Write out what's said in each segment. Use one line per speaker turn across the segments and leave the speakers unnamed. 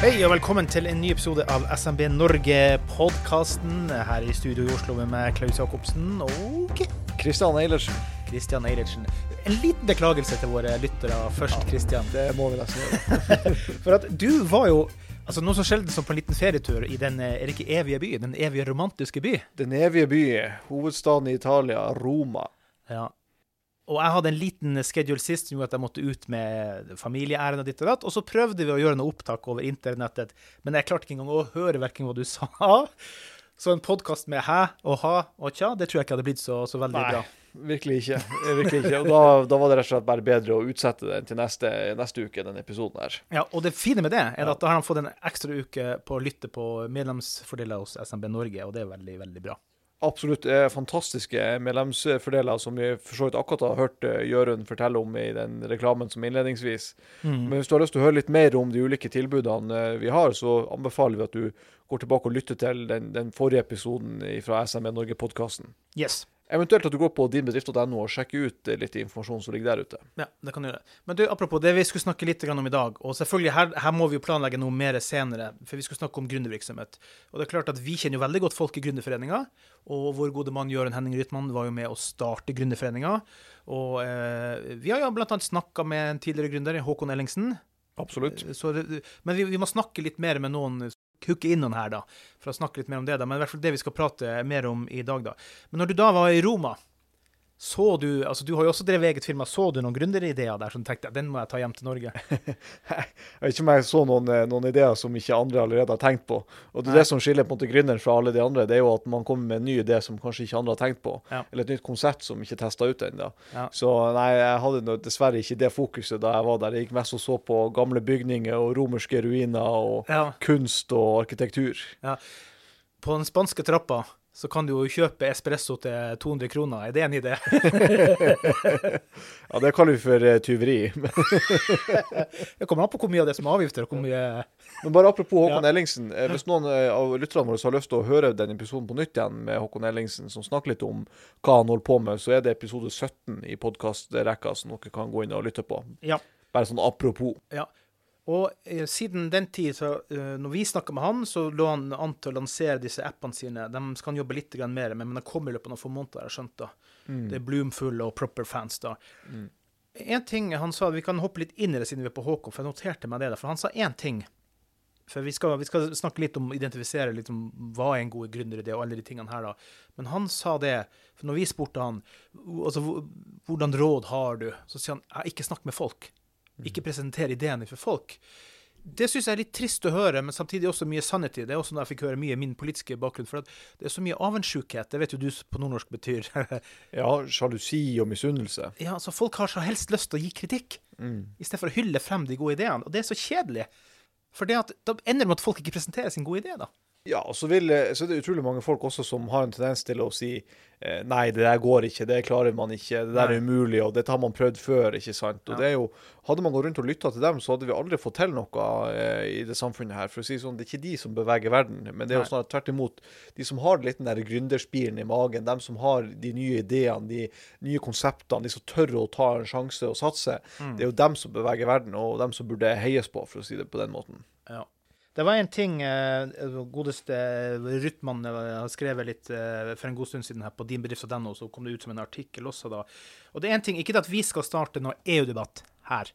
Hei og velkommen til en ny episode av SMB Norge-podkasten. Her i studio i Oslo med meg, Klaus Jacobsen og
Kristian Eilertsen.
Kristian Eilertsen. En liten beklagelse til våre lyttere først, Kristian.
Det må vi nesten gjøre.
For at du var jo altså noe så sjelden som på en liten ferietur i den er ikke evige by, den evige romantiske by.
Den evige by, hovedstaden i Italia, Roma.
Ja. Og jeg hadde en liten schedule sist som gjorde at jeg måtte ut med familieærend og ditt og datt. Og så prøvde vi å gjøre noe opptak over internettet, men jeg klarte ikke engang å høre verken hva du sa. Så en podkast med hæ og ha og tja, det tror jeg ikke hadde blitt så, så veldig
Nei.
bra.
Virkelig ikke. Virkelig ikke. Og da, da var det rett og slett bare bedre å utsette den til neste, neste uke, den episoden her.
Ja, og det fine med det er at da har han fått en ekstra uke på å lytte på medlemsfordeler hos SMB Norge, og det er veldig, veldig bra.
Absolutt er fantastiske medlemsfordeler som vi for så vidt akkurat har hørt eh, Jørund fortelle om i den reklamen som innledningsvis. Men hvis du har lyst til å høre litt mer om de ulike tilbudene eh, vi har, så anbefaler vi at du går tilbake og lytter til den, den forrige episoden fra SME Norge-podkasten.
Yes.
Eventuelt at du går på dinbedrift.no og sjekker ut eh, litt informasjon som ligger der ute.
Ja, det kan du gjøre. Men du, apropos det vi skulle snakke litt om i dag, og selvfølgelig her, her må vi jo planlegge noe mer senere, for vi skulle snakke om gründervirksomhet. Og det er klart at vi kjenner jo veldig godt folk i Gründerforeninga, og vår gode mann Jørund Henning Rytman var jo med å starte Gründerforeninga. Og eh, vi har jo blant annet snakka med en tidligere gründer, Håkon Ellingsen.
Absolutt.
Så men vi, vi må snakke litt mer med noen hooke inn noen her, da, for å snakke litt mer om det. da, Men i hvert fall det vi skal prate mer om i dag, da. Men når du da var i Roma, så du altså Du har jo også drevet eget firma. Så du noen gründerideer der som tenkte den må jeg ta hjem til Norge?
Jeg vet ikke om jeg så noen, eh, noen ideer som ikke andre allerede har tenkt på. Og det det som skiller på en måte gründeren fra alle de andre, det er jo at man kommer med en ny idé som kanskje ikke andre har tenkt på.
Ja.
Eller et nytt konsept som ikke er testa ut ennå.
Ja.
Så nei, jeg hadde dessverre ikke det fokuset da jeg var der. Jeg gikk mest og så på gamle bygninger og romerske ruiner og
Ja.
kunst og arkitektur.
På den spanske trappa så kan du jo kjøpe espresso til 200 kroner. Er det en idé?
Ja, det kaller vi for eh, tyveri.
Det kommer an på hvor mye av det som er avgifter, hvor mye
Men bare apropos Håkon
Ja.
Ellingsen. eh, Hvis noen eh, av lytterne våre har lyst til å høre den episoden på nytt igjen med Håkon Ellingsen, som snakker litt om hva han holder på med, så er det episode 17 i podkastrekka som dere kan gå inn og lytte på.
Ja.
Bare sånn apropos.
Ja. Og eh, siden den tid, så eh, når vi snakka med han, så lå han an til å lansere disse appene sine. De skal han jobbe litt mer med, men de kommer i løpet av noen få måneder, har jeg skjønt. da. Det er Bloomful og Proper Fans, da. En ting han sa, Vi kan hoppe litt inn i det siden vi er på Håkon, for jeg noterte meg det. da, For han sa én ting. For vi skal, vi skal snakke litt om identifisere litt om hva er en god gründeridé og alle de tingene her, da. Men han sa det, for når vi spurte han altså, hvordan råd har du, så sier han ikke snakk med folk. Ikke presentere ideene for folk. Det syns jeg er litt trist å høre, men samtidig også mye sannhet i det. Er også noe jeg fikk høre mye min politiske bakgrunn. For det er så mye avundsjukhet. Det vet jo du på nordnorsk betyr.
Ja, sjalusi og misunnelse.
ja, så Folk har så helst lyst til å gi kritikk, i stedet for å hylle frem de gode ideene. Og det er så kjedelig. For det at, da ender det med at folk ikke presenterer sin gode idé, da.
Ja, og så, vil, eh, så er det utrolig mange folk også som har en tendens til å si eh, nei, det der går ikke, det klarer man ikke, det der er umulig, og dette har man prøvd før, ikke sant? Og
Ja.
det er jo, Hadde man gått rundt og lytta til dem, så hadde vi aldri fått til noe eh, i det samfunnet her. For å si sånn, Det er ikke de som beveger verden, men det er jo snart tvert imot de som har litt den der gründerspiren i magen, dem som har de nye ideene, de nye konseptene, de som tør å ta en sjanse og satse.
Mm.
Det er jo dem som beveger verden, og dem som burde heies på, for å si det på den måten.
Ja. Det var en ting uh, godeste Rytman eh, har skrevet litt uh, for en god stund siden her på dinbedrift.no, så kom det ut som en artikkel også da. Og det er en ting, ikke at vi skal starte noe EU-debatt her,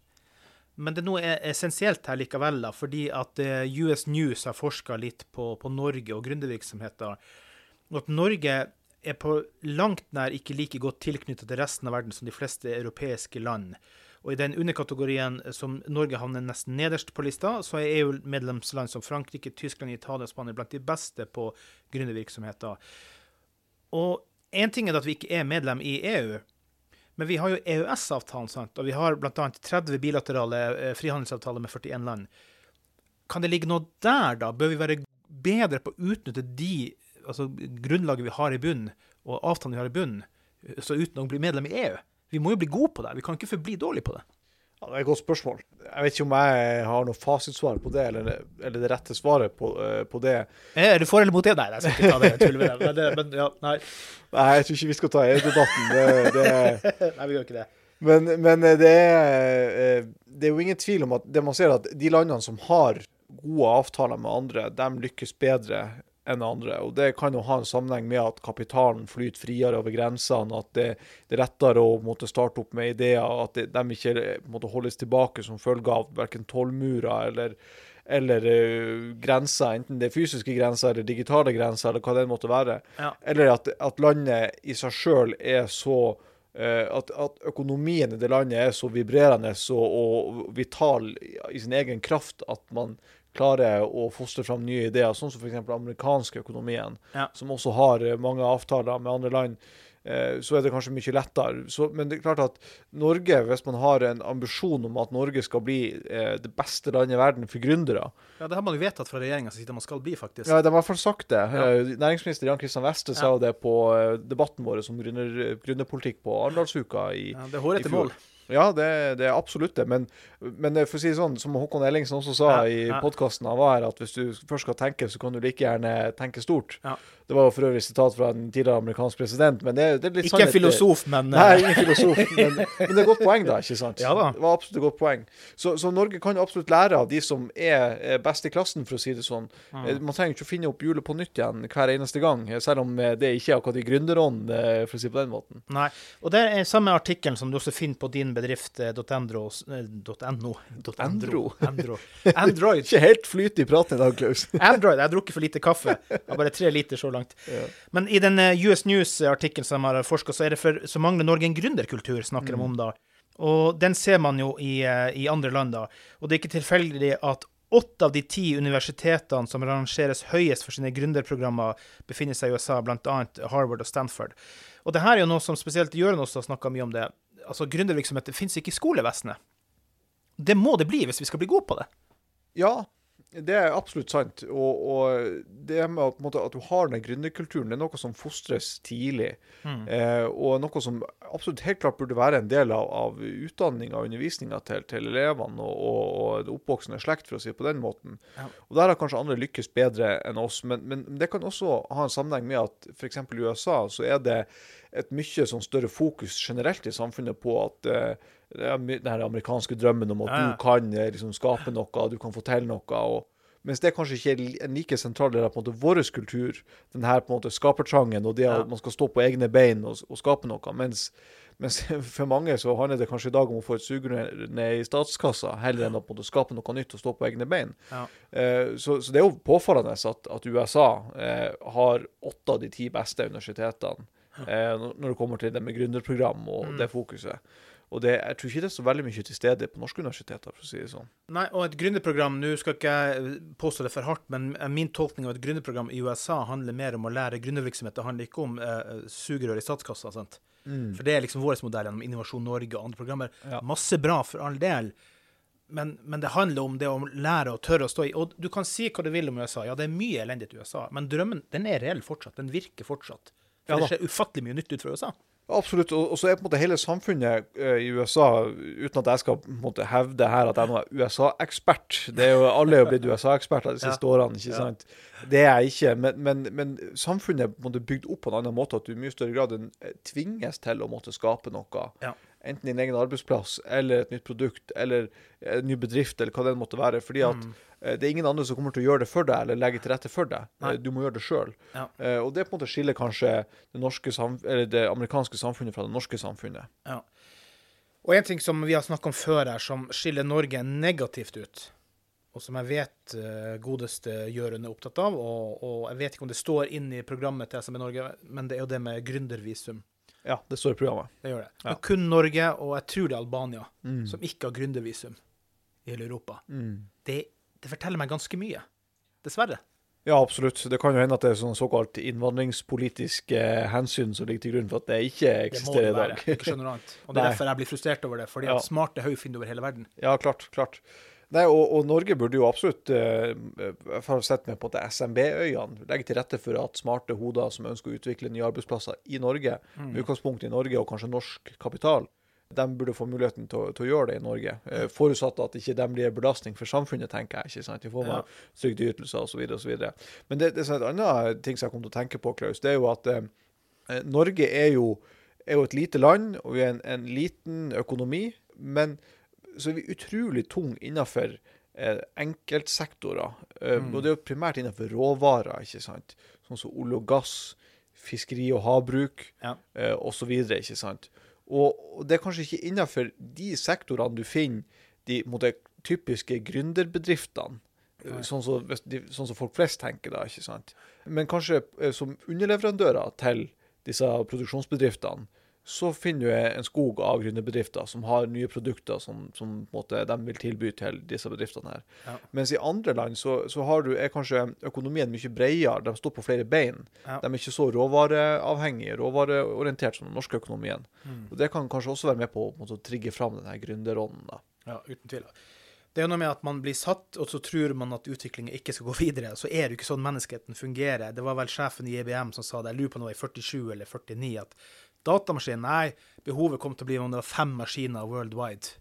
men det er noe essensielt her likevel, da, fordi at uh, US News har forska litt på, på Norge og gründervirksomheter, og at Norge er på langt nær ikke like godt tilknyttet til resten av verden som de fleste europeiske land. Og i den underkategorien som Norge havner nesten nederst på lista, så er EU-medlemsland som Frankrike, Tyskland, Italia og Spania blant de beste på gründervirksomheter. Og én ting er at vi ikke er medlem i EU, men vi har jo EØS-avtalen, sant? og vi har bl.a. 30 bilaterale eh, frihandelsavtaler med 41 land. Kan det ligge noe der, da? Bør vi være bedre på å utnytte de altså, grunnlaget vi har i bunnen, og avtalen vi har i bunnen, så uten å bli medlem i EU? Vi må jo bli gode på det. Vi kan ikke forbli dårlige på det.
Ja, det er et godt spørsmål. Jeg vet ikke om jeg har noe fasitsvar på det, eller, eller det rette svaret på, uh, på, det.
Er du for eller mot det? Nei, jeg skal ikke ta det. Jeg med det. Men, det, men ja, nei.
nei. jeg tror ikke vi skal ta EU-debatten.
Nei, vi gjør ikke det.
Men, men det, er, eh, det, er, jo ingen tvil om at det man ser at de landene som har gode avtaler med andre, de lykkes bedre enn andre. Og Det kan jo ha en sammenheng med at kapitalen flyter friere over grensene, at det, det, er lettere å måtte starte opp med ideer, at det, de ikke måtte holdes tilbake som følge av verken tollmurer eller, eller uh, grenser, enten det er fysiske grenser eller digitale grenser, eller hva det måtte være. Ja. Eller at, at, landet i seg sjøl er så uh, at, at, økonomien i det landet er så vibrerende og, og vital i sin egen kraft at man klarer å fostre fram nye ideer, sånn som f.eks. amerikanske økonomien, ja. som også har eh, mange avtaler med andre land, eh, så er det kanskje mye lettere. Så, men det er klart at Norge, hvis man har en ambisjon om at Norge skal bli eh, det beste landet i verden for gründere
Ja, det har man jo vedtatt fra regjeringa side man skal bli, faktisk.
Ja, de har i hvert fall sagt det. Ja. Næringsminister Jan Kristian Weste ja. sa det på debatten vår om gründerpolitikk på Arendalsuka i,
ja, det er hårete mål.
Ja, det, det, er absolutt det. Men, men, for å si det sånn, som Håkon Ellingsen også sa ja, i podkasten han var her, at hvis du først skal tenke, så kan du like gjerne tenke stort. Ja. Det var for øvrig sitat fra en tidligere amerikansk president. men det, det er litt
Ikke en filosof, men
Nei, ingen filosof, men, men, det er godt poeng, da. ikke sant?
Ja da.
Det var absolutt et godt poeng. Så, så Norge kan absolutt lære av de som er best i klassen, for å si det sånn. Mm. Man trenger ikke å finne opp hjulet på nytt igjen hver eneste gang, selv om det ikke er akkurat i gründerånd, for å si det på den måten.
Nei, og det er samme artikkelen som du også finner på din bedrift.no. .no.
Andro.
Andro. Android.
ikke helt flyt i praten i dag, Klaus.
Android. Jeg har drukket for lite kaffe. Jeg har bare tre liter så langt. Ja. Men i den eh, US News-artikkelen som har forska, så, for, så mangler Norge en gründerkultur, snakker de mm. om da. Og den ser man jo i, eh, i andre land, da. Og det er ikke tilfeldig at åtte av de ti universitetene som rangeres høyest for sine gründerprogrammer, befinner seg i USA, bl.a. Harvard og Stanford. Og det her er jo noe som spesielt Jørund også har snakka mye om det. Altså, Gründervirksomhet finnes ikke i skolevesenet. Det må det bli hvis vi skal bli gode på det.
Ja, det er absolutt sant. Og, og det med at, måte, at, du har den gründerkulturen, det er noe som fostres tidlig. Mm. Eh, og noe som absolutt helt klart burde være en del av, av utdanninga og undervisninga til, til, elevene og, og, og det oppvoksende slekt, for å si det på den måten. Ja. Og Der har kanskje andre lykkes bedre enn oss. Men, men det kan også ha en sammenheng med at f.eks. i USA så er det et mye sånn større fokus generelt i samfunnet på at uh, den amerikanske drømmen om at ja, ja. du kan eh, liksom, skape noe, du kan få til noe. og mens det kanskje ikke er en like sentral del av vår kultur, den her på en måte skapertrangen og det at man skal stå på egne bein og, og skape noe. Mens, mens, for mange så handler det kanskje i dag om å få et sugerør ned i statskassa, heller enn å på en måte skape noe nytt og stå på egne bein. Ja. Uh, så, så, det er jo påfallende at, at USA uh, har åtte av de ti beste universitetene uh, når det kommer til det med gründerprogram og mm. det fokuset. Og det, jeg tror ikke det er så veldig mye til stede på norske universiteter, for å si det sånn.
Nei, og et gründerprogram, nå skal ikke jeg påstå det for hardt, men min tolkning av et gründerprogram i USA handler mer om å lære gründervirksomhet. Det handler ikke om eh, sugerør i statskassa. sant? Mm. For det er liksom vår modell gjennom Innovasjon Norge og andre programmer. Ja. Masse bra, for all del. Men, men, det handler om det å lære å tørre å stå i. Og du kan si hva du vil om USA. Ja, det er mye elendighet i USA, men drømmen den er reell fortsatt. Den virker fortsatt. For ja, det skjer ufattelig mye nytt ut fra USA.
Absolutt. Og så er på en måte hele samfunnet uh, i USA, uten at jeg skal på en måte hevde her at jeg er USA-ekspert Det er jo Alle er blitt USA-eksperter de siste ja. årene, ikke sant? Det er jeg ikke. Men, men, men samfunnet er på en måte bygd opp på en annen måte. At du i mye større grad eh, tvinges til å måtte skape noe. Ja. Enten din egen arbeidsplass, eller et nytt produkt, eller en ny bedrift, eller hva det måtte være. Fordi at mm. Eh, det er ingen andre som kommer til å gjøre det for deg, eller legge til rette for deg. Nei. Du må gjøre det sjøl. Ja. Og det på en måte skiller kanskje det, det, amerikanske samfunnet fra det norske samfunnet. Ja.
Og en ting som vi har snakket om før her, som skiller Norge negativt ut, og som jeg vet godeste Jørund er opptatt av, og, og, jeg vet ikke om det står inn i programmet til SME Norge, men det er jo det med gründervisum.
Ja, det står i programmet.
Det gjør det.
Ja.
Men kun Norge, og jeg tror det er Albania,
Mm.
som ikke har gründervisum i hele Europa.
Mm.
Det, det forteller meg ganske mye. Dessverre.
Ja, absolutt. Det kan jo hende at det er sånn såkalt innvandringspolitiske hensyn som ligger til grunn for at det ikke eksisterer
Det må det
i
være.
dag.
Ikke skjønner annet. Og det er derfor jeg blir frustrert over det. Fordi
Ja.
at smarte hode finner over hele verden.
Ja, klart. klart. Nei, og, og Norge burde jo absolutt uh, Jeg har sett med på at SMB-øyene legger til rette for at smarte hoder som ønsker å utvikle nye arbeidsplasser i Norge,
Mm.
med utgangspunkt i Norge og kanskje norsk kapital, de burde få muligheten til, å- til å gjøre det i Norge. Uh, forutsatt at ikke de blir en belastning for samfunnet, tenker jeg. ikke sant? De får ja. trygdeytelser osv. osv. Men det, det er en et annet ting som jeg kom til å tenke på, Klaus, det er jo at eh, Norge er jo, er jo et lite land, og vi er en, en liten økonomi. men så er vi utrolig tung innenfor eh, enkeltsektorer. Eh,
Mm.
Og det er jo primært innenfor råvarer, ikke sant. Sånn som olje og gass, fiskeri og havbruk
Ja.
eh, osv. Ikke sant. Og, og det er kanskje ikke innenfor de sektorene du finner de en typiske gründerbedriftene. eh, Sånn som, sånn som folk flest tenker, da. ikke sant? Men kanskje eh, som underleverandører til disse produksjonsbedriftene, så finner du en skog av gründerbedrifter som har nye produkter som, som måte, de vil tilby til disse bedriftene. her.
Ja.
Mens i andre land så, så har du, er kanskje økonomien mye bredere. De står på flere bein.
Ja.
De er ikke så råvareavhengige, råvareorientert som den norske økonomien.
Mm.
Og Det kan kanskje også være med på, måte, å trigge fram denne gründerånden.
Ja, uten tvil. Det er noe med at man blir satt, og så tror man at utviklingen ikke skal gå videre. Så er det jo ikke sånn menneskeheten fungerer. Det var vel sjefen i IBM som sa det, jeg lurer på nå i 47 eller 49, at datamaskin, nei, behovet kom til å bli om det var fem maskiner worldwide.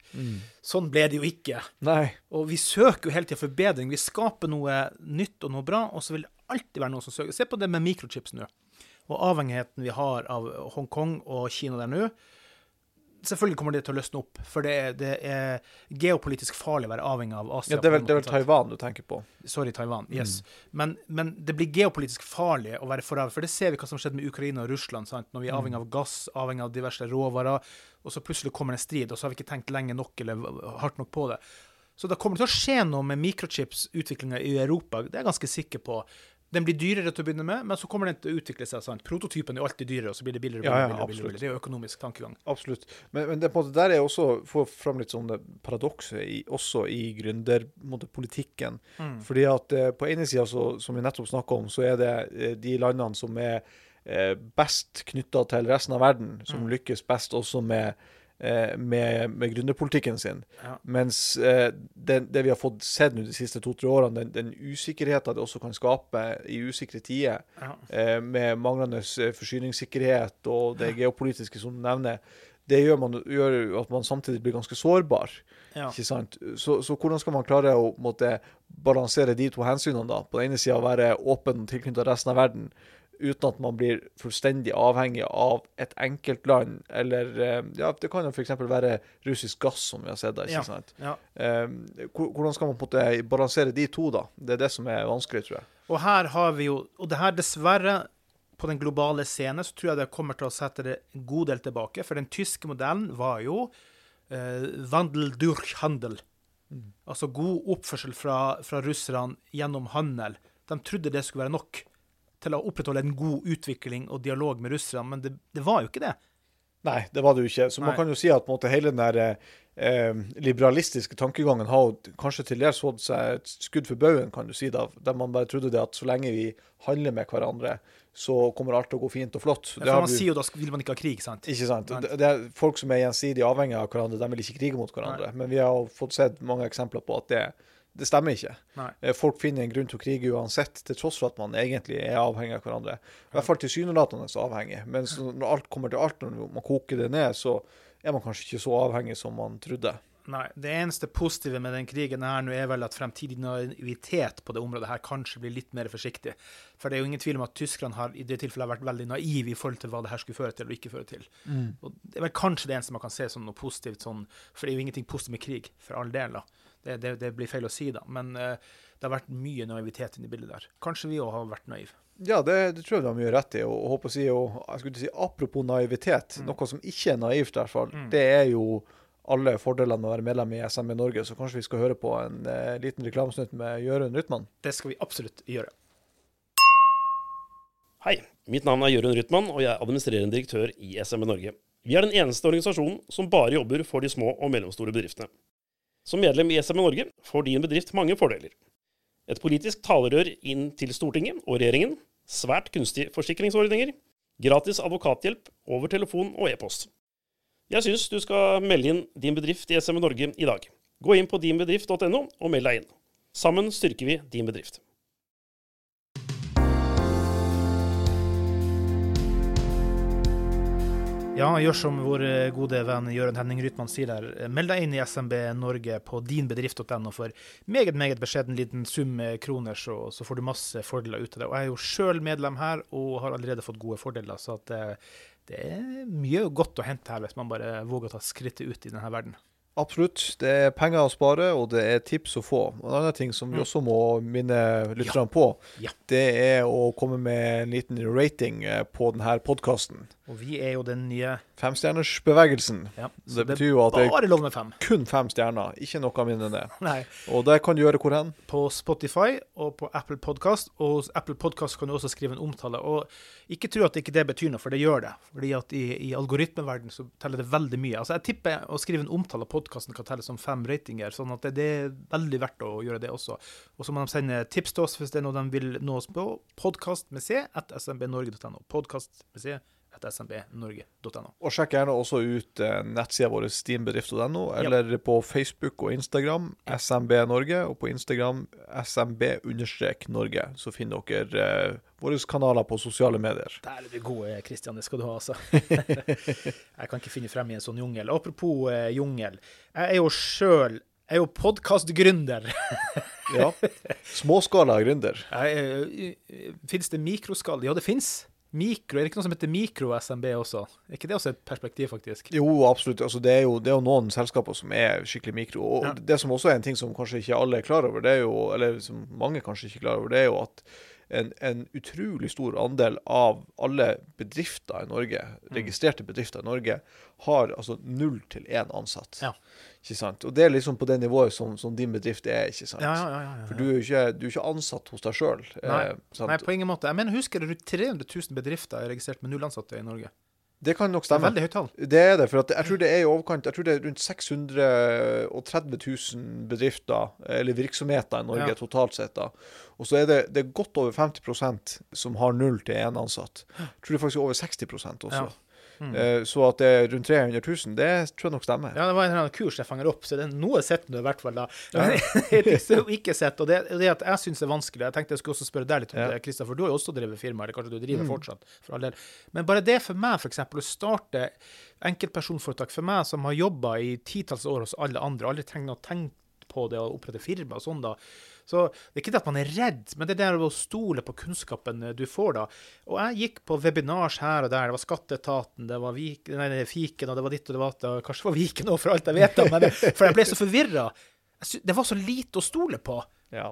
Sånn ble det jo ikke.
Nei.
Og vi søker jo hele tida forbedring. Vi skaper noe nytt og noe bra, og så vil det alltid være noen som søker. Se på det med mikrochips nå, og avhengigheten vi har av Hongkong og Kina der nå. Selvfølgelig kommer det til å løsne opp, for det er, det er geopolitisk farlig å være avhengig av Asia.
Ja, det, er vel, det er vel. Taiwan du tenker på.
Sorry, Taiwan. Yes.
Mm.
Men, men det blir geopolitisk farlig å være foravhengig, for det ser vi hva som skjedde med Ukraina og Russland. Sant? Når vi er
Mm.
avhengig av gass, avhengig av diverse råvarer, og så plutselig kommer det en strid, og så har vi ikke tenkt lenge nok eller hardt nok på det. Så da kommer det til å skje noe med mikrochips-utviklinga i Europa, det er jeg ganske sikker på. Den blir dyrere til å begynne med, men så kommer den til å utvikle seg. sant? Prototypen er alltid dyrere, og så blir det billigere billigere. billigere, billigere, billigere. Det er jo økonomisk tankegang.
Absolutt. Men, men det, på en måte, der er også få fram litt sånn paradokset i, også i gründerpolitikken.
Mm.
Fordi at eh, på ene sida, som vi nettopp snakka om, så er det eh, de landene som er eh, best knytta til resten av verden, som
Mm.
lykkes best også med, med, med gründerpolitikken sin.
Ja.
Mens eh, det, det vi har fått sett de siste to-tre årene, den, den usikkerheten det også kan skape i usikre tider,
Ja.
eh, med manglende eh, forsyningssikkerhet og det geopolitiske som du nevner, det gjør, man, gjør at man samtidig blir ganske sårbar.
Ja.
ikke sant? Så, så hvordan skal man klare å måtte, balansere de to hensynene? da? På den ene sida være åpen og tilknyttet resten av verden, uten at man blir fullstendig avhengig av et enkeltland. Eller eh, ja, det kan jo f.eks. være russisk gass, som vi har sett. ikke
Ja.
sant?
Ja.
Eh, hvordan skal man på en måte balansere de to, da? Det er det som er vanskelig, tror jeg.
Og her har vi jo Og det her, dessverre, på den globale scene, så tror jeg det kommer til å sette det en god del tilbake. For den tyske modellen var jo eh, Wandel durch Handel. Altså god oppførsel fra, fra russerne gjennom handel. De trodde det skulle være nok til å opprettholde en god utvikling og dialog med russerne, men det, det var jo ikke det.
Nei, det var det jo ikke. Så man kan jo si at på en måte, hele den der eh, liberalistiske tankegangen har jo kanskje til dels fått seg et skudd for baugen, kan du si, da, der man bare trodde det at så lenge vi handler med hverandre, så kommer alt til å gå fint og flott. Ja, For
man
vi-
sier jo da vil man ikke ha krig, sant?
ikke sant? Det, det er folk som er gjensidig avhengige av hverandre, de vil ikke krige mot hverandre. Men vi har fått sett mange eksempler på at det, det stemmer ikke.
Nei.
Eh, Folk finner en grunn til å krige uansett, til tross for at man egentlig er avhengig av hverandre. I hvert fall tilsynelatende så avhengig. Men når alt kommer til alt, når man koker det ned, så er man kanskje ikke så avhengig som man trodde.
Nei. Det eneste positive med den krigen her nå er vel at fremtidig naivitet på det området her kanskje blir litt mer forsiktig. For det er jo ingen tvil om at tyskerne har i det tilfellet vært veldig naive i forhold til hva det her skulle føre til og ikke føre til. Og det er vel kanskje det eneste man kan se som noe positivt sånn, for det er jo ingenting positivt med krig, for all del. da. Det, det, det blir feil å si, da. Men eh, det har vært mye naivitet inni bildet der. Kanskje vi òg har vært naive.
Ja, det, det tror jeg du har mye rett i. Og, og håper å si, og, jeg skulle si, apropos naivitet, noe som ikke er naivt, i hvert fall, det er jo alle fordelene med å være medlem i SMB Norge. Så kanskje vi skal høre på en eh, liten reklamesnutt med Jørund Rytman.
Det skal vi absolutt gjøre.
Hei, mitt navn er Jørund Rytman, og jeg er administrerende direktør i SMB Norge. Vi er den eneste organisasjonen som bare jobber for de små og mellomstore bedriftene. Som medlem i SMN Norge får din bedrift mange fordeler. Et politisk talerør inn til Stortinget og regjeringen, svært kunstige forsikringsordninger, gratis advokathjelp over telefon og e-post. Jeg syns du skal melde inn din bedrift i SMN Norge i dag. Gå inn på dinbedrift.no og meld deg inn. Sammen styrker vi din bedrift.
Ja, gjør som vår eh, gode venn Jørund Henning Rytman sier der. Meld deg inn i SMB Norge på dinbedrift.no for meget meget beskjeden liten sum kroner, så, så, får du masse fordeler ut av det. Og Jeg er jo sjøl medlem her og har allerede fått gode fordeler, så det, eh, det, er mye godt å hente her hvis man bare våger å ta skrittet ut i denne verden.
Absolutt. Det er penger å spare, og det er tips å få. En annen ting som vi mm. også må minne lytterne ja. på, det er å komme med en liten rating eh, på denne podkasten.
Og vi er jo den nye
Femstjernersbevegelsen. Ja, det, det betyr jo at det
er lov med fem.
kun fem stjerner, ikke noe mindre enn det. Nei. Og det kan du gjøre hvor hen?
På Spotify og på Apple Podcast. Og Apple Podcast kan du også skrive en omtale. Og ikke tro at ikke det betyr noe, for det gjør det. Fordi at i, i algoritmeverden så teller det veldig mye. Altså Jeg tipper å skrive en omtale av podkasten kan telle som fem ratinger, sånn at det, det, er veldig verdt å gjøre det også. Og så må de sende tips til oss hvis det er noe de vil nå oss på. Podkast med C at smbnorge.no. Podkast med C smbnorge.no.
Og sjekk gjerne også ut eh, nettsida vår steambedrift.no, eller ja. på Facebook og Instagram SMB Norge, og på Instagram SMB-Norge. Så finner dere eh, våre kanaler på sosiale medier.
Der er du god, Kristian. Det skal du ha, altså. jeg kan ikke finne frem i en sånn jungel. Apropos eh, jungel. Jeg er jo sjøl jeg er jo podkastgründer.
ja. Småskala gründer.
Eh, fins det mikroskala? Ja, det fins. Mikro, Er det ikke noe som heter mikro-SMB også? Er ikke det også et perspektiv, faktisk?
Jo, absolutt. Altså, det, er jo, det, er jo, noen selskaper som er skikkelig mikro. Og ja. Det som også er en ting som kanskje ikke alle er klar over, det er jo, eller som mange kanskje ikke er klar over, det er jo at en, en utrolig stor andel av alle bedrifter i Norge, mm. registrerte bedrifter i Norge, har altså null til én ansatt. Ja. Ikke sant? Og det er liksom på det nivået som, som din bedrift er. ikke sant?
Ja, ja, ja,
For du er jo ikke, du er ikke ansatt hos deg sjøl.
Nei. Eh, Nei, på ingen måte. Jeg mener, husker du 300 000 bedrifter er registrert med null ansatte i Norge?
Det kan nok stemme.
Det er veldig høyt tall.
Det er det. For jeg tror det er i overkant Jeg tror det er rundt 630 000 bedrifter, eller virksomheter, i Norge ja. totalt sett. da. Og så er det, det er godt over 50% som har null til én ansatt. Jeg tror det er faktisk over 60 også. Ja. Mm. Eh, så at det er rundt 300 000, det tror jeg nok stemmer.
Ja, det var en eller annen kurs jeg fanger opp, så det er noe sett nå i hvert fall. da. Ja. ikke sett, og det, det at jeg syns er vanskelig Jeg tenkte jeg skulle også spørre deg litt om ja. det, Kristian, for du har jo også drevet firma, eller kanskje du driver mm. fortsatt, for all del. Men bare det for meg, f.eks., å starte enkeltpersonforetak for meg som har jobba i titalls år hos alle andre, aldri trenger å tenke på det å opprette firma og sånn, da så det er ikke det at man er redd, men det er det å stole på kunnskapen eh, du får da. Og jeg gikk på webinars her og der. Det var Skatteetaten, det var Vik, nei, Fiken, og det var ditt og det var datt. Kanskje det var Viken òg, for alt jeg vet. Men, for jeg ble så forvirra. Det var så lite å stole på. Ja.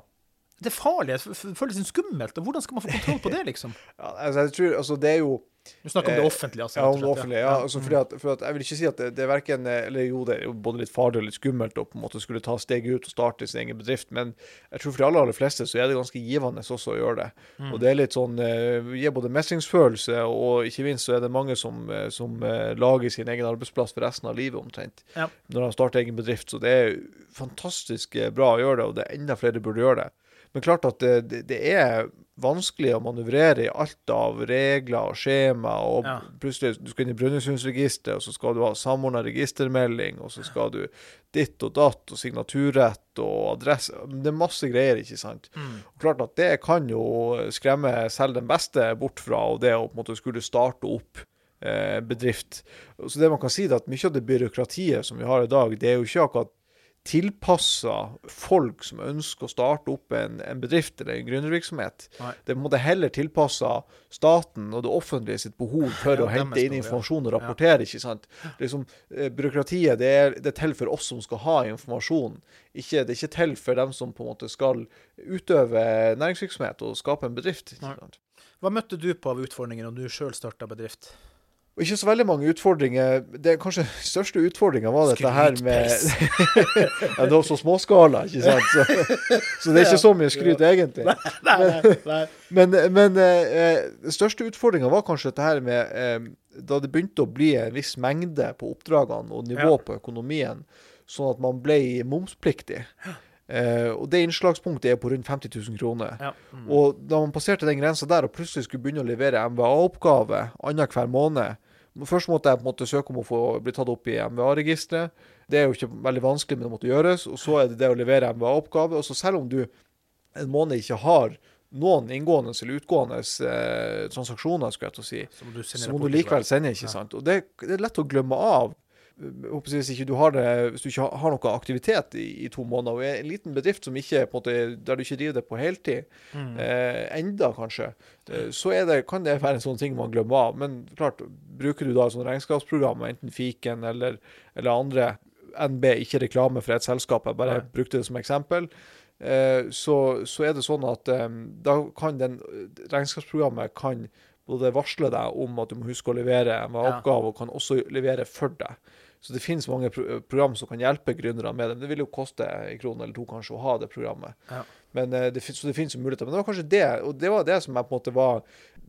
Det er farlig. Det føles skummelt. og Hvordan skal man få kontroll på det, liksom?
Ja, altså, jeg tror, altså, det er jo
du snakker om det offentlige, altså?
Ja, om det offentlige. ja. Altså, fordi at, for at jeg vil ikke si at det, det er verken Eller jo, det er jo både litt farlig og litt skummelt å på en måte skulle ta steget ut og starte sin egen bedrift, men jeg tror for de aller, aller fleste så er det ganske givende også å gjøre det. Mm. Og det er litt sånn uh, Gir både mestringsfølelse, og ikke minst så er det mange som, eh, som lager sin egen arbeidsplass for resten av livet, omtrent, ja. når de starter egen bedrift. Så det er fantastisk bra å gjøre det, og det er enda flere burde gjøre det. Men klart at det, det, det er vanskelig å manøvrere i alt av regler og skjema, og ja. plutselig du skal inn i Brønnøysundregisteret, og så skal du ha samordna registermelding, og så skal du ditt og datt, og signaturrett og adresse Det er masse greier, ikke sant. Mm. Og klart at det kan jo skremme selv den beste bort fra og det å på en måte skulle starte opp eh, bedrift. Så det man kan si, er at mye av det byråkratiet som vi har i dag, det er jo ikke akkurat tilpassa folk som ønsker å starte opp en, en bedrift eller en gründervirksomhet. Det må det heller tilpassa staten og det offentlige sitt behov for ja, å hente inn informasjon og rapportere. ikke sant? Liksom, byråkratiet det er, det er, til for oss som skal ha informasjon. Ikke, det er ikke til for dem som på en måte skal utøve næringsvirksomhet og skape en bedrift.
Hva møtte du på av utfordringer når du sjøl starta bedrift?
Og ikke så veldig mange utfordringer. Det Kanskje største utfordringa var dette her med ja, Det var så småskala, ikke sant? Så, så, det er ikke så mye skryt, egentlig.
Nei, nei, nei.
Men, men eh, største utfordringa var kanskje dette her med eh, Da det begynte å bli en viss mengde på oppdragene og nivå
Ja.
på økonomien, sånn at man ble momspliktig. Eh, og det innslagspunktet er på rundt 50 000 kroner.
Ja. Mm.
Og da man passerte den grensa der, og plutselig skulle begynne å levere MVA-oppgave annenhver måned Først måtte jeg på en måte søke om å få bli tatt opp i MVA-registeret. Det er jo ikke veldig vanskelig, men det måtte gjøres. Og så er det det å levere MVA-oppgave. Og så selv om du en måned ikke har noen inngående eller utgående eh, transaksjoner, skulle jeg til å si,
Så må du
så må du likevel sende, ikke
Ja.
sant. Og det, det er lett å glemme av. Hvis, du har det, hvis du ikke har- noe aktivitet i, i to måneder, og er en liten bedrift som ikke, en måte, der du ikke driver det på heltid,
Mm.
eh, enda kanskje, eh, så det, kan det være en sånn ting man glemmer av. Men klart, bruker du da et sånt regnskapsprogram, enten Fiken eller, eller andre, NB, ikke reklame for et selskap, jeg bare
Nei.
brukte det som eksempel, eh, så, så er det sånn at eh, da kan den regnskapsprogrammet kan både varsler deg om at du må huske å levere en oppgave, og kan også levere for deg. Så det finnes mange pro program som kan hjelpe gründere med det. Det vil jo koste en krone eller to kanskje å ha det programmet.
Ja.
Men, eh, det, så det finnes jo muligheter. Men det var kanskje det, og det var det som jeg på en måte var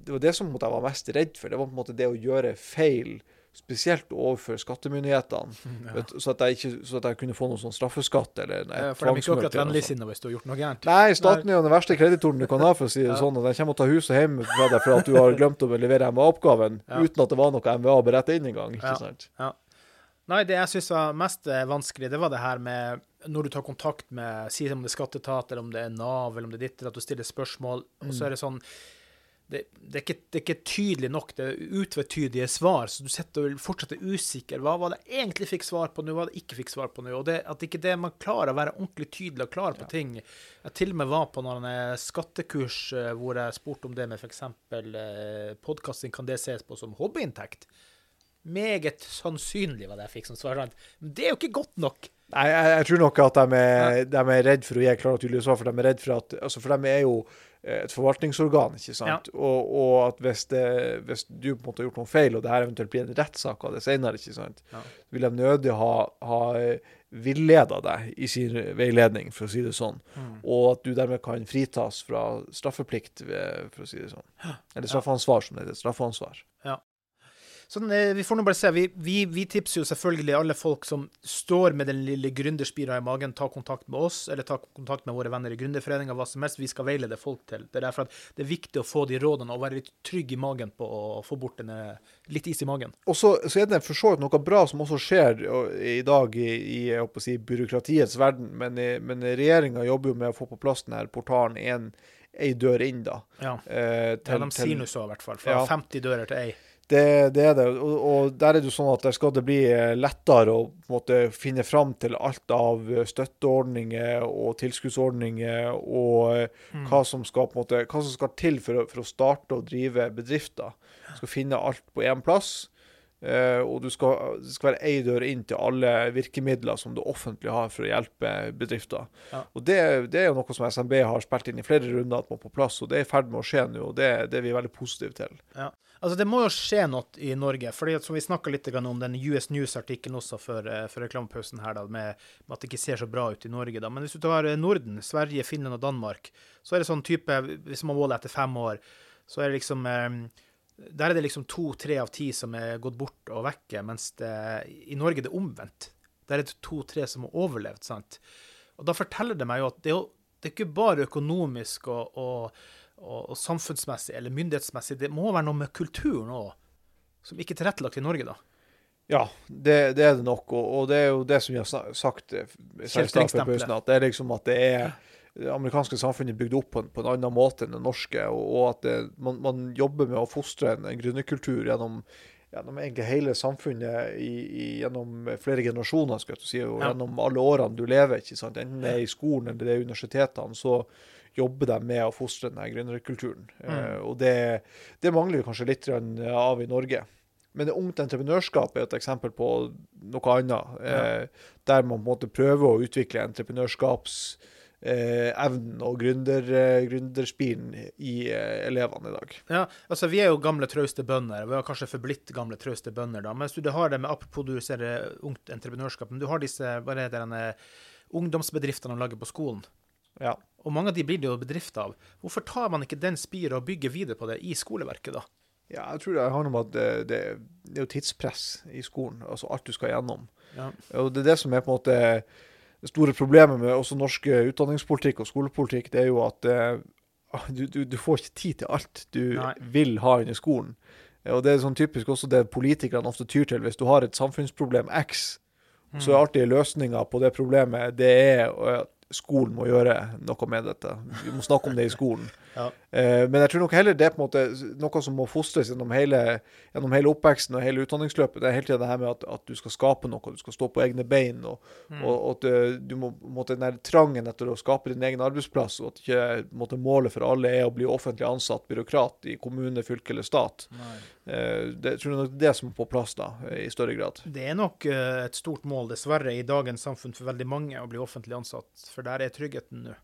det var det som jeg var mest redd for. Det var på en måte det å gjøre feil, spesielt overfor skattemyndighetene.
Ja.
Vet, så, at jeg ikke, så at jeg kunne få noe sånn straffeskatt eller nei,
Eh, For de er ikke akkurat vennligsinna hvis du har gjort noe gærent.
Nei, staten er jo den verste kreditoren du kan ha, for å si det
Ja.
sånn. Og den kommer og tar huset hjemme hjem fra deg for at du har glemt å levere MVA-oppgaven,
Ja.
uten at det var noe MVA å berette inn engang. Ikke
Ja.
sant?
Nei, det jeg syns var mest eh, vanskelig, det var det her med når du tar kontakt med Si om det er skatteetat, eller om det er Nav, eller om det er ditt, at du stiller spørsmål, og så er det sånn det, det, er ikke, det er ikke tydelig nok, det er utvetydige svar, så du sitter og fortsatt er usikker. Hva var det jeg egentlig fikk svar på nå, hva det ikke fikk svar på nå? Og det, at ikke det man klarer å være ordentlig tydelig og klar på ting. Jeg til og med var på noen skattekurs eh, hvor jeg spurte om det med f.eks. Eh, podkasting, kan det ses på som hobbyinntekt? Meget sannsynlig var det jeg fikk som svar. Men det er jo ikke godt nok.
Nei, jeg, jeg tror nok at de er, de er redd for å gi klare og tydelige svar, for de er redd for at altså For de er jo et forvaltningsorgan, ikke sant? Og, og at hvis, det, hvis du på en måte har gjort noe feil, og det her eventuelt blir en rettssak av det senere, ikke sant,
Ja.
vil de nødig ha, ha eh, villeda deg i sin veiledning, for å si det sånn. Og at du dermed kan fritas fra straffeplikt, for å si det sånn. Eller straffansvar, som det heter. Straffansvar.
Sånn, eh, vi får nå bare se. Vi, vi, vi tipser jo selvfølgelig alle folk som står med den lille gründerspira i magen, ta kontakt med oss, eller ta kontakt med våre venner i Gründerforeninga, hva som helst. Vi skal veilede folk til. Det er derfor at det er viktig å få de rådene og være litt trygg i magen på å få bort denne litt is i magen.
Og så, så er det for så vidt noe bra som også skjer i dag i, i jeg håper å si, byråkratiets verden, men, i- men regjeringa jobber jo med å få på plass denne portalen en, ei dør inn, da.
Ja,
Eh,
ja de sier nå så, i hvert fall. Fra
Ja.
50 dører til ei.
Det, det er det. Og, og der er det jo sånn at der skal det bli eh, lettere å måte finne fram til alt av eh, støtteordninger og tilskuddsordninger og eh,
Mm.
hva, som skal, på måte, hva som skal til for å, for å starte og drive bedrifter. Du skal finne alt på én plass. Eh, og du skal, det skal være ei dør inn til alle virkemidler som det offentlige har for å hjelpe bedrifter.
Ja.
Og det, det er jo noe som SMB har spilt inn i flere runder at må på plass, og det er i ferd med å skje nå. og det, det er vi veldig positive til.
Ja. Altså, det må jo skje noe i Norge. fordi at, som Vi snakka litt om den US News-artikkelen også før, eh, før reklamepausen her, da, med, med at det ikke ser så bra ut i Norge. da. Men hvis du tar eh, Norden, Sverige, Finland og Danmark, så er det sånn type Hvis man måler etter fem år, så er det liksom eh, Der er det liksom to-tre av ti som er gått bort og vekke, mens det, i Norge er det omvendt. Der er det to-tre som har overlevd. sant? Og da forteller det meg jo at det er, jo, det er ikke bare økonomisk og, og, og, og samfunnsmessig eller myndighetsmessig, det må være noe med kulturen òg, som ikke er tilrettelagt i Norge, da.
Ja, det, det er det nok. Og, og det er jo det som vi har sagt på
Kjeltringstempelet.
pausen, at det er liksom at det er det amerikanske samfunnet er bygd opp på en, på en annen måte enn det norske, og, og at det, man, man jobber med å fostre en, en gründerkultur gjennom, gjennom egentlig hele samfunnet i, i, gjennom flere generasjoner, skal jeg si, og
Ja.
gjennom alle årene du lever. ikke sant? Enten det er i skolen eller det er i universitetene, så jobber de med å fostre denne gründerkulturen. Eh, og det, det mangler vi kanskje litt av i Norge. Men det ungt entreprenørskap er et eksempel på noe annet. Eh, der man på en måte prøver å utvikle entreprenørskapskultur eh, evnen og gründer, eh, gründerspiren i eh, elevene i dag.
Ja, altså Vi er jo gamle, trauste bønder. Vi har kanskje forblitt gamle, trauste bønder. da, Mens du har det med apropos du ser eh, ungt entreprenørskap, men du har disse hva det, denne, ungdomsbedriftene de lager på skolen.
Ja.
Og mange av de blir det jo bedrifter av. Hvorfor tar man ikke den spiret og bygger videre på det i skoleverket, da?
Ja, jeg tror det handler om at det, det, det er jo tidspress i skolen. Altså alt du skal gjennom.
Ja.
Og det er det som er på en måte det store problemet med også norsk utdanningspolitikk og skolepolitikk. Det er jo at eh, du, du, du får ikke tid til alt du
Nei.
vil ha under skolen. Og det er sånn typisk også det politikerne ofte tyr til. Hvis du har et samfunnsproblem X, så er alltid løsninga på det problemet det er at skolen må gjøre noe med dette. Vi må snakke om det i skolen.
Ja.
Eh, men jeg tror nok heller det er på en måte noe som må fostres gjennom hele, gjennom hele oppveksten og hele utdanningsløpet. Det er hele tiden det her med at, at du skal skape noe, du skal stå på egne bein. Og, og, og at eh, du må måtte, den trangen etter å skape din egen arbeidsplass, og at ikke måtte, målet for alle er å bli offentlig ansatt byråkrat i kommune, fylke eller stat. Nei. det jeg tror jeg nok det det som er på plass da, i større grad.
Det er nok eh, et stort mål, dessverre, i dagens samfunn for veldig mange å bli offentlig ansatt, for der er tryggheten nå.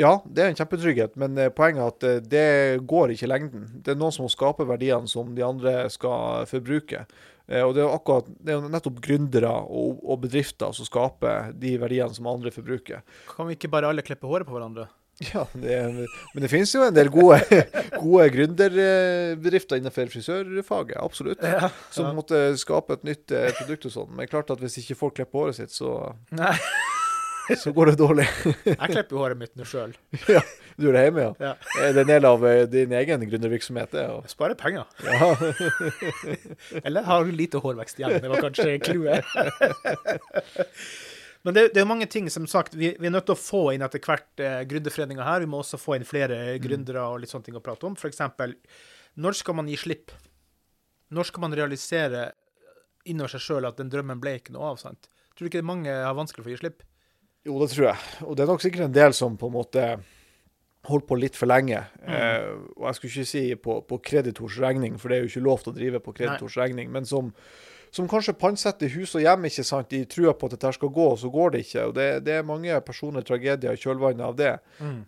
Ja, det er en kjempetrygghet, men eh, poenget er at eh, det går ikke i lengden. Det er noen som må skape verdiene som de andre skal forbruke. Eh, Og det er jo akkurat, det er nettopp gründere og, og bedrifter som skaper de verdiene som andre forbruker.
Kan vi ikke bare alle klippe håret på hverandre?
Ja, det er, Men det finnes jo en del gode, gode gründerbedrifter innenfor frisørfaget, absolutt.
Ja.
Som måtte skape et nytt produkt og sånn. Men klart at hvis ikke folk klipper håret sitt, så,
Nei,
så går det dårlig.
jeg klipper jo håret mitt nå sjøl.
Ja, du gjør det hjemme, ja.
Ja.
Er det en del av eh, din egen gründervirksomhet? det, og-
Sparer penger.
Ja.
Eller har du lite hårvekst igjen? Det var kanskje clouet. Men det, det er jo mange ting, som sagt. Vi, vi er nødt til å få inn etter hvert eh, gründerforeninga her. Vi må også få inn flere gründere og litt sånne ting å prate om. F.eks. når skal man gi slipp? Når skal man realisere innover seg sjøl at den drømmen ble ikke noe av? sant? Tror du ikke mange har vanskelig for å gi slipp?
Jo, det tror jeg. Og det er nok sikkert en del som på en måte holdt på litt for lenge. Eh, og jeg skulle ikke si på, på kreditors regning, for det er jo ikke lov til å drive på kreditors regning, men som, som kanskje pantsetter hus og hjem ikke sant, i trua på at dette skal gå, og så går det ikke. Og det, det er mange personlige tragedier i kjølvannet av det.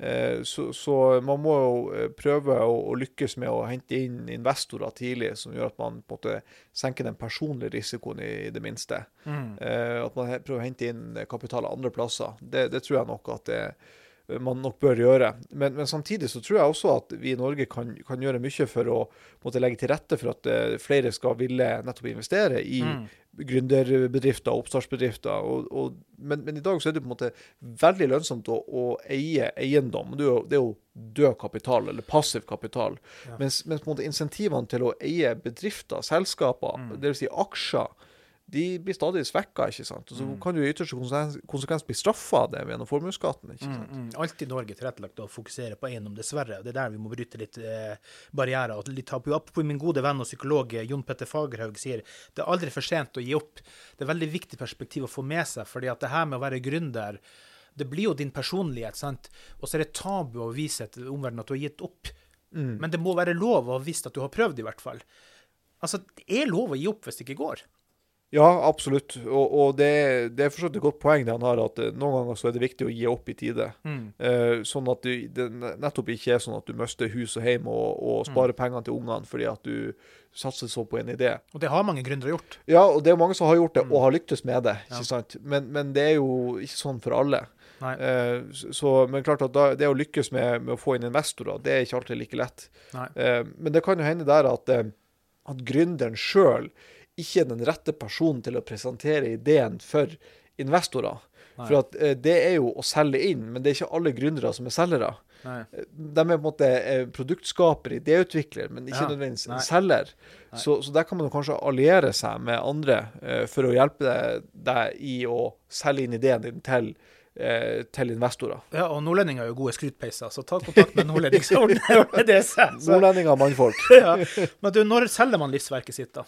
Eh, så, så man må jo eh, prøve å, å lykkes med å hente inn investorer tidlig, som gjør at man på en måte senker den personlige risikoen i, i det minste. Eh, at man prøver å hente inn kapital andre plasser. Det, det tror jeg nok at det, man nok bør gjøre. Men, men samtidig så tror jeg også at vi i Norge kan, kan gjøre mye for å måtte legge til rette for at uh, flere skal ville nettopp investere i gründerbedrifter og oppstartsbedrifter. Og, og, men, men i dag så er det på en måte veldig lønnsomt å, å eie eiendom. Det er, jo, det er jo død kapital, eller passiv kapital. Mens, mens på en måte insentivene til å eie bedrifter, selskaper, dvs. Si aksjer, de blir stadig svekka, ikke sant. Og så kan du i ytterste konsekvens, konsekvens bli straffa av det gjennom formuesskatten. ikke sant.
Mm, alt i Norge tilrettelagt å fokusere på eiendom, dessverre. og Det er der vi må bryte litt eh, barrierer. og litt tabu. Apropos min gode venn og psykolog eh, Jon Petter Fagerhaug sier det er aldri for sent å gi opp. Det er veldig viktig perspektiv å få med seg, fordi at det her med å være gründer det blir jo din personlighet, sant? og så er det tabu å vise til omverdenen at du har gitt opp. Men det må være lov å ha visst at du har prøvd, i hvert fall. Altså, det er lov å gi opp hvis det ikke går.
Ja, absolutt. Og, og det, det er for et godt poeng det han har, at eh, noen ganger så er det viktig å gi opp i tide. Eh, sånn at du, det nettopp ikke er sånn at du mister hus og hjem og, og sparer pengene til ungene fordi at du satser så på en idé.
Og det har mange gründere gjort.
Ja, og det er mange som har gjort det og har lyktes med det, ikke sant? Men, men det er jo ikke sånn for alle. Eh, så, men klart at da, det å lykkes med, med å få inn investorer, det er ikke alltid like lett. Eh, men det kan jo hende der at, at gründeren sjøl ikke den rette personen til å presentere ideen for investorer.
Nei.
For at eh, det er jo å selge inn, men det er ikke alle gründere som er selgere.
Nei.
De er på en måte eh, produktskaper, idéutvikler, men ikke
Ja,
nødvendigvis
en
selger. Så, så der kan man kanskje alliere seg med andre eh, for å hjelpe deg, deg i å selge inn ideen din til, eh, til investorer.
Ja, og nordlendinger er jo gode skrytpeiser, så ta kontakt med nordlendinger.
Nordlendinger og mannfolk.
ja. Men du, når selger man livsverket sitt, da?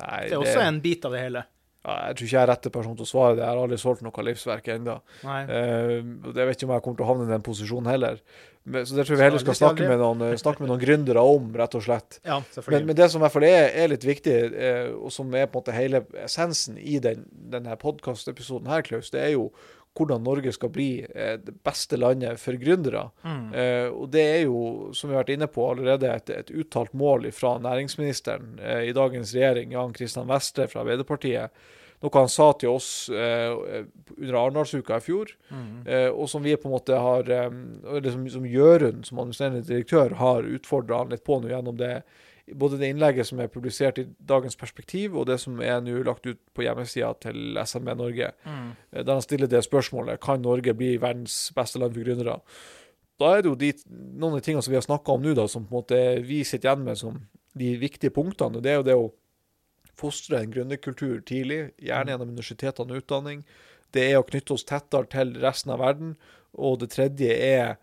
Nei,
Det er også en bit av det hele.
ja, Jeg tror ikke jeg er rette person til å svare det. Jeg har aldri solgt noe livsverk ennå.
Uh,
Eh, jeg vet ikke om jeg kommer til å havne i den posisjonen heller. Men, så det tror jeg vi heller skal snakke med noen, eh, snakke med noen gründere om, rett og slett.
Ja,
Men, men det som i hvert fall er, er litt viktig, uh, og som er på en måte hele essensen i den, denne podkastepisoden her, Klaus, det er jo hvordan Norge skal bli eh, det beste landet for gründere. Eh, og det er jo, som vi har vært inne på allerede, et, et uttalt mål fra næringsministeren eh, i dagens regjering, Jan Kristian Vestre fra Arbeiderpartiet. Noe han sa til oss eh, under Arendalsuka i fjor, eh, og som vi på en måte har eh, eller som, som Jørund, som administrerende direktør, har utfordra han litt på nå gjennom det både det innlegget som er publisert i dagens perspektiv, og det som er nå lagt ut på hjemmesida til SMB Norge,
Mm.
eh, der han stiller det spørsmålet kan Norge bli verdens beste land for gründere. Da er det jo de, noen av de tingene som vi har snakka om nå, da, som på en måte vi sitter igjen med som de viktige punktene. Det er jo det å fostre en gründerkultur tidlig, gjerne gjennom universitetene og utdanning. Det er å knytte oss tettere til resten av verden. Og det tredje er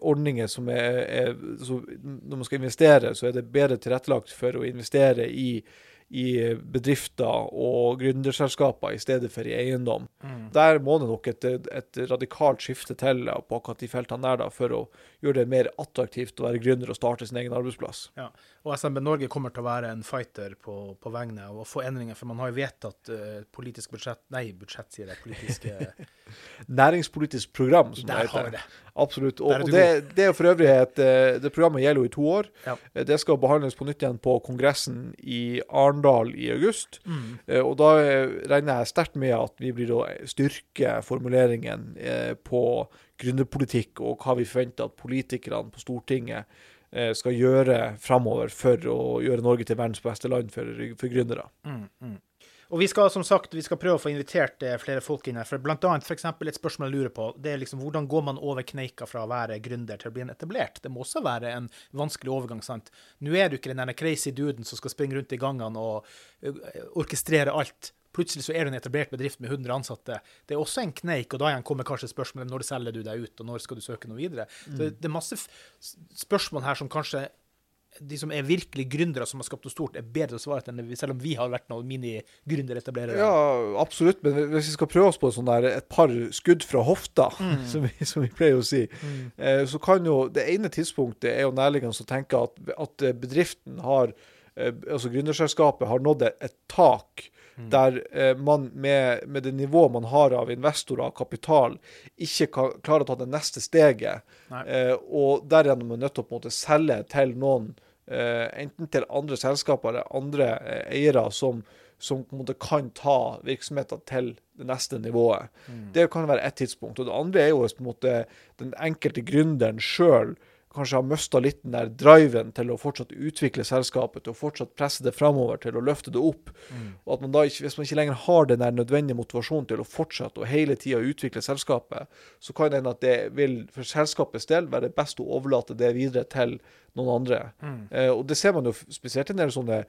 ordninger som er, er så Når man skal investere, så er det bedre tilrettelagt for å investere i, i bedrifter og gründerselskaper i stedet for i eiendom. Der må det nok et, et radikalt skifte til på akkurat de feltene der da, for å gjøre det mer attraktivt å være gründer og starte sin egen arbeidsplass.
Ja. Og SMB Norge kommer til å være en fighter på, på vegne av å få endringer, for man har jo vedtatt uh, politisk budsjett Nei, budsjett, sier jeg. Politiske
Næringspolitisk program, som
Der
det
har vi det.
Absolutt. Og, og det, det er for øvrig et eh, Det programmet gjelder jo i to år.
Ja.
Eh, Det skal behandles på nytt igjen på kongressen i Arendal i august.
Mm.
Og da regner jeg sterkt med at vi blir å styrke formuleringen på gründerpolitikk og hva vi forventer at politikerne på Stortinget eh, skal gjøre framover for å gjøre Norge til verdens beste land for, for gründere.
Mm, mm. Og vi skal som sagt, vi skal prøve å få invitert eh, flere folk inn her. for Blant annet for eksempel et spørsmål jeg lurer på, det er liksom hvordan går man over kneika fra å være gründer til å bli en etablert? Det må også være en vanskelig overgang, sant? Nå er du ikke den crazy duden som skal springe rundt i gangene og orkestrere alt. Plutselig så er du en etablert bedrift med 100 ansatte. Det er også en kneik, og da igjen kommer kanskje spørsmålet når selger du deg ut, og når skal du søke noe videre? Så det, er masse spørsmål her som kanskje de som er virkelig gründere som har skapt noe stort, er bedre å svare til enn vi, selv om vi har vært noen mini-gründeretablerere.
Ja, absolutt. Men hvis vi skal prøve oss på sånn der, et par skudd fra hofta, som, vi, som vi pleier å si, eh, så kan jo det ene tidspunktet er jo nærliggende å tenke at, at bedriften har eh, Altså gründerselskapet har nådd et, et tak. Der eh, man med, med det nivået man har av investorer og kapital, ikke kan, klarer å ta det neste steget. Eh, og derigjennom er nødt til å på en måte selge til noen, eh, enten til andre selskaper eller andre eh, eiere som, som måte kan ta virksomheten til det neste nivået. Det kan være ett tidspunkt. Og det andre er jo på en måte den enkelte gründeren sjøl kanskje har mista litt den der driven til å fortsatt utvikle selskapet, til å fortsatt presse det framover, til å løfte det opp. Og at man da ikke, Hvis man ikke lenger har den der nødvendige motivasjonen til å fortsette og hele tida utvikle selskapet, så kan det hende at det vil for selskapets del være best å overlate det videre til noen andre. Eh, og det ser man jo spesielt i en del sånne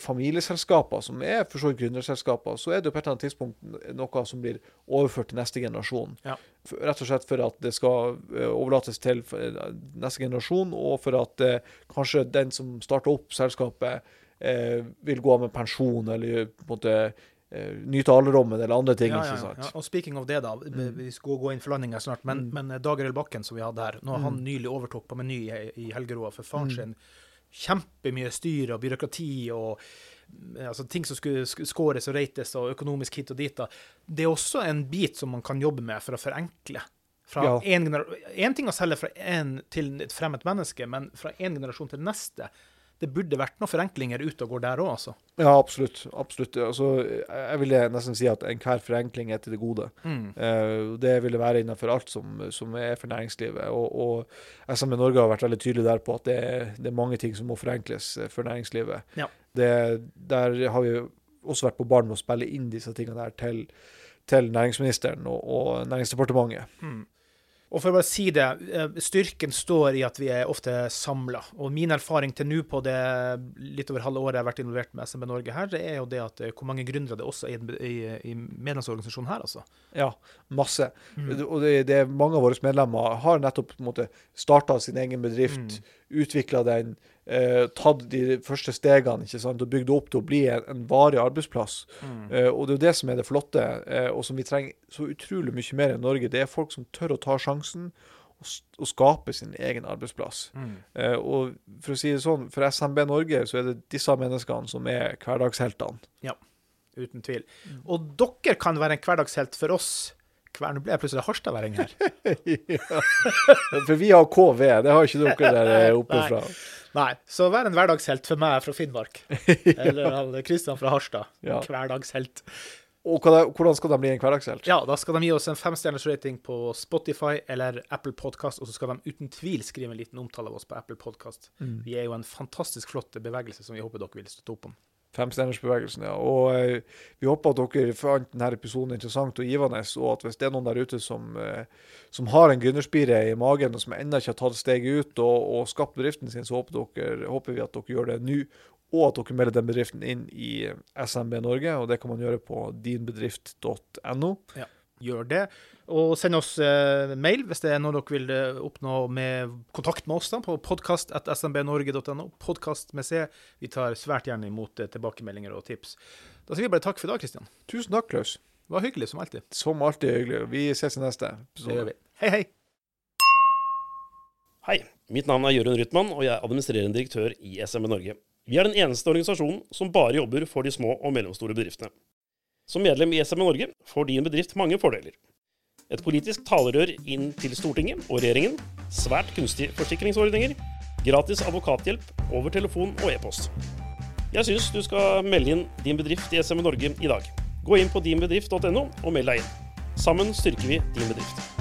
familieselskaper, som er for så vidt gründerselskaper, så er det jo på et eller annet tidspunkt noe som blir overført til neste generasjon.
Ja.
Rett og slett for at det skal eh, overlates til eh, neste generasjon, og for at eh, kanskje den som starter opp selskapet, eh, vil gå av med pensjon, eller på en måte eh, nyte alderdommen, eller andre ting.
Ja, ja, ja. ja. Og speaking of det, da. Vi vi skal gå inn for landinga snart. Men, men eh, Dag Arild Bakken, som vi hadde her, nå har han nylig overtok på Meny i, i Helgeroa for faren sin Kjempemye styr og byråkrati og eh, altså, ting som skulle skåres og reites, og økonomisk hit og dit. da. Det er også en bit som man kan jobbe med for å forenkle. Fra
Ja.
en, gener en ting å selge fra en til et fremmed menneske, men fra en generasjon til neste. Det burde vært noen forenklinger ute og går der òg, altså.
Ja, absolutt. absolutt. Altså, jeg ville nesten si at enhver forenkling er til det gode. Eh, det vil være innenfor alt som, som er for næringslivet. Og, og SME Norge har vært veldig tydelig der på at det er, det er mange ting som må forenkles eh, for næringslivet.
Ja.
Det, der har vi også vært på ballen med å spille inn disse tingene der til, til næringsministeren og, og Næringsdepartementet.
Og for å bare si det, eh, styrken står i at vi er ofte samla. Og min erfaring til nå på det litt over halve året jeg har vært involvert med SMB Norge her, det er jo det at eh, hvor mange gründere det også er i, i, medlemsorganisasjonen her, altså.
Ja, masse. Og det, det mange av våre medlemmer har nettopp på en måte starta sin egen bedrift, utvikla den, eh, tatt de første stegene ikke sant, og bygd opp til å bli en, en varig arbeidsplass. Eh, og det er jo det som er det flotte, eh, og som vi trenger så utrolig mye mer i Norge. Det er folk som tør å ta sjansen og, skape sin egen arbeidsplass. Eh, og for å si det sånn, for SMB Norge så er det disse menneskene som er hverdagsheltene.
Ja, Uten tvil. Og dere kan være en hverdagshelt for oss Kvern, Nå ble jeg plutselig harstadværing her.
ja. For vi har KV, det har ikke dere der eh, oppe
Nei.
fra.
Nei, så vær en hverdagshelt for meg fra Finnmark. Eller Kristian fra Harstad.
Ja.
Hverdagshelt.
Og hvordan skal de bli en hverdagshelt?
Ja, da skal de gi oss en femstjerners rating på Spotify eller Apple Podcast, og så skal de uten tvil skrive en liten omtale av oss på Apple Podcast. Vi er jo en fantastisk flott bevegelse som vi håper dere vil støtte opp om.
Femstjernersbevegelsen, ja. Og eh, vi håper at dere fant denne episoden interessant og givende, og at hvis det er noen der ute som, eh, som har en gründerspire i magen, og som ennå ikke har tatt steget ut og, og skapt bedriften sin, så håper, dere, håper vi at dere gjør det nå, og at dere melder den bedriften inn i SMB Norge, og det kan man gjøre på dinbedrift.no.
Gjør det. Og send oss eh, mail hvis det er noe dere vil eh, oppnå med kontakt med oss da, på podkast.smbnorge.no. Podkast med C. Vi tar svært gjerne imot eh, tilbakemeldinger og tips. Da sier vi bare takk for i dag, Kristian.
Tusen takk, Klaus.
Det var hyggelig som alltid.
Som alltid hyggelig. Vi ses i neste
Det gjør
episode.
vi. Hei, hei.
Hei, mitt navn er Jørund Rytman, og jeg er administrerende direktør i SMB Norge. Vi er den eneste organisasjonen som bare jobber for de små og mellomstore bedriftene. Som medlem i SMN-Norge får din bedrift mange fordeler. Et politisk talerør inn til Stortinget og regjeringen, svært kunstige forsikringsordninger, gratis advokathjelp over telefon og e-post. Jeg syns du skal melde inn din bedrift i SMN-Norge i dag. Gå inn på dinbedrift.no og meld deg inn. Sammen styrker vi din bedrift.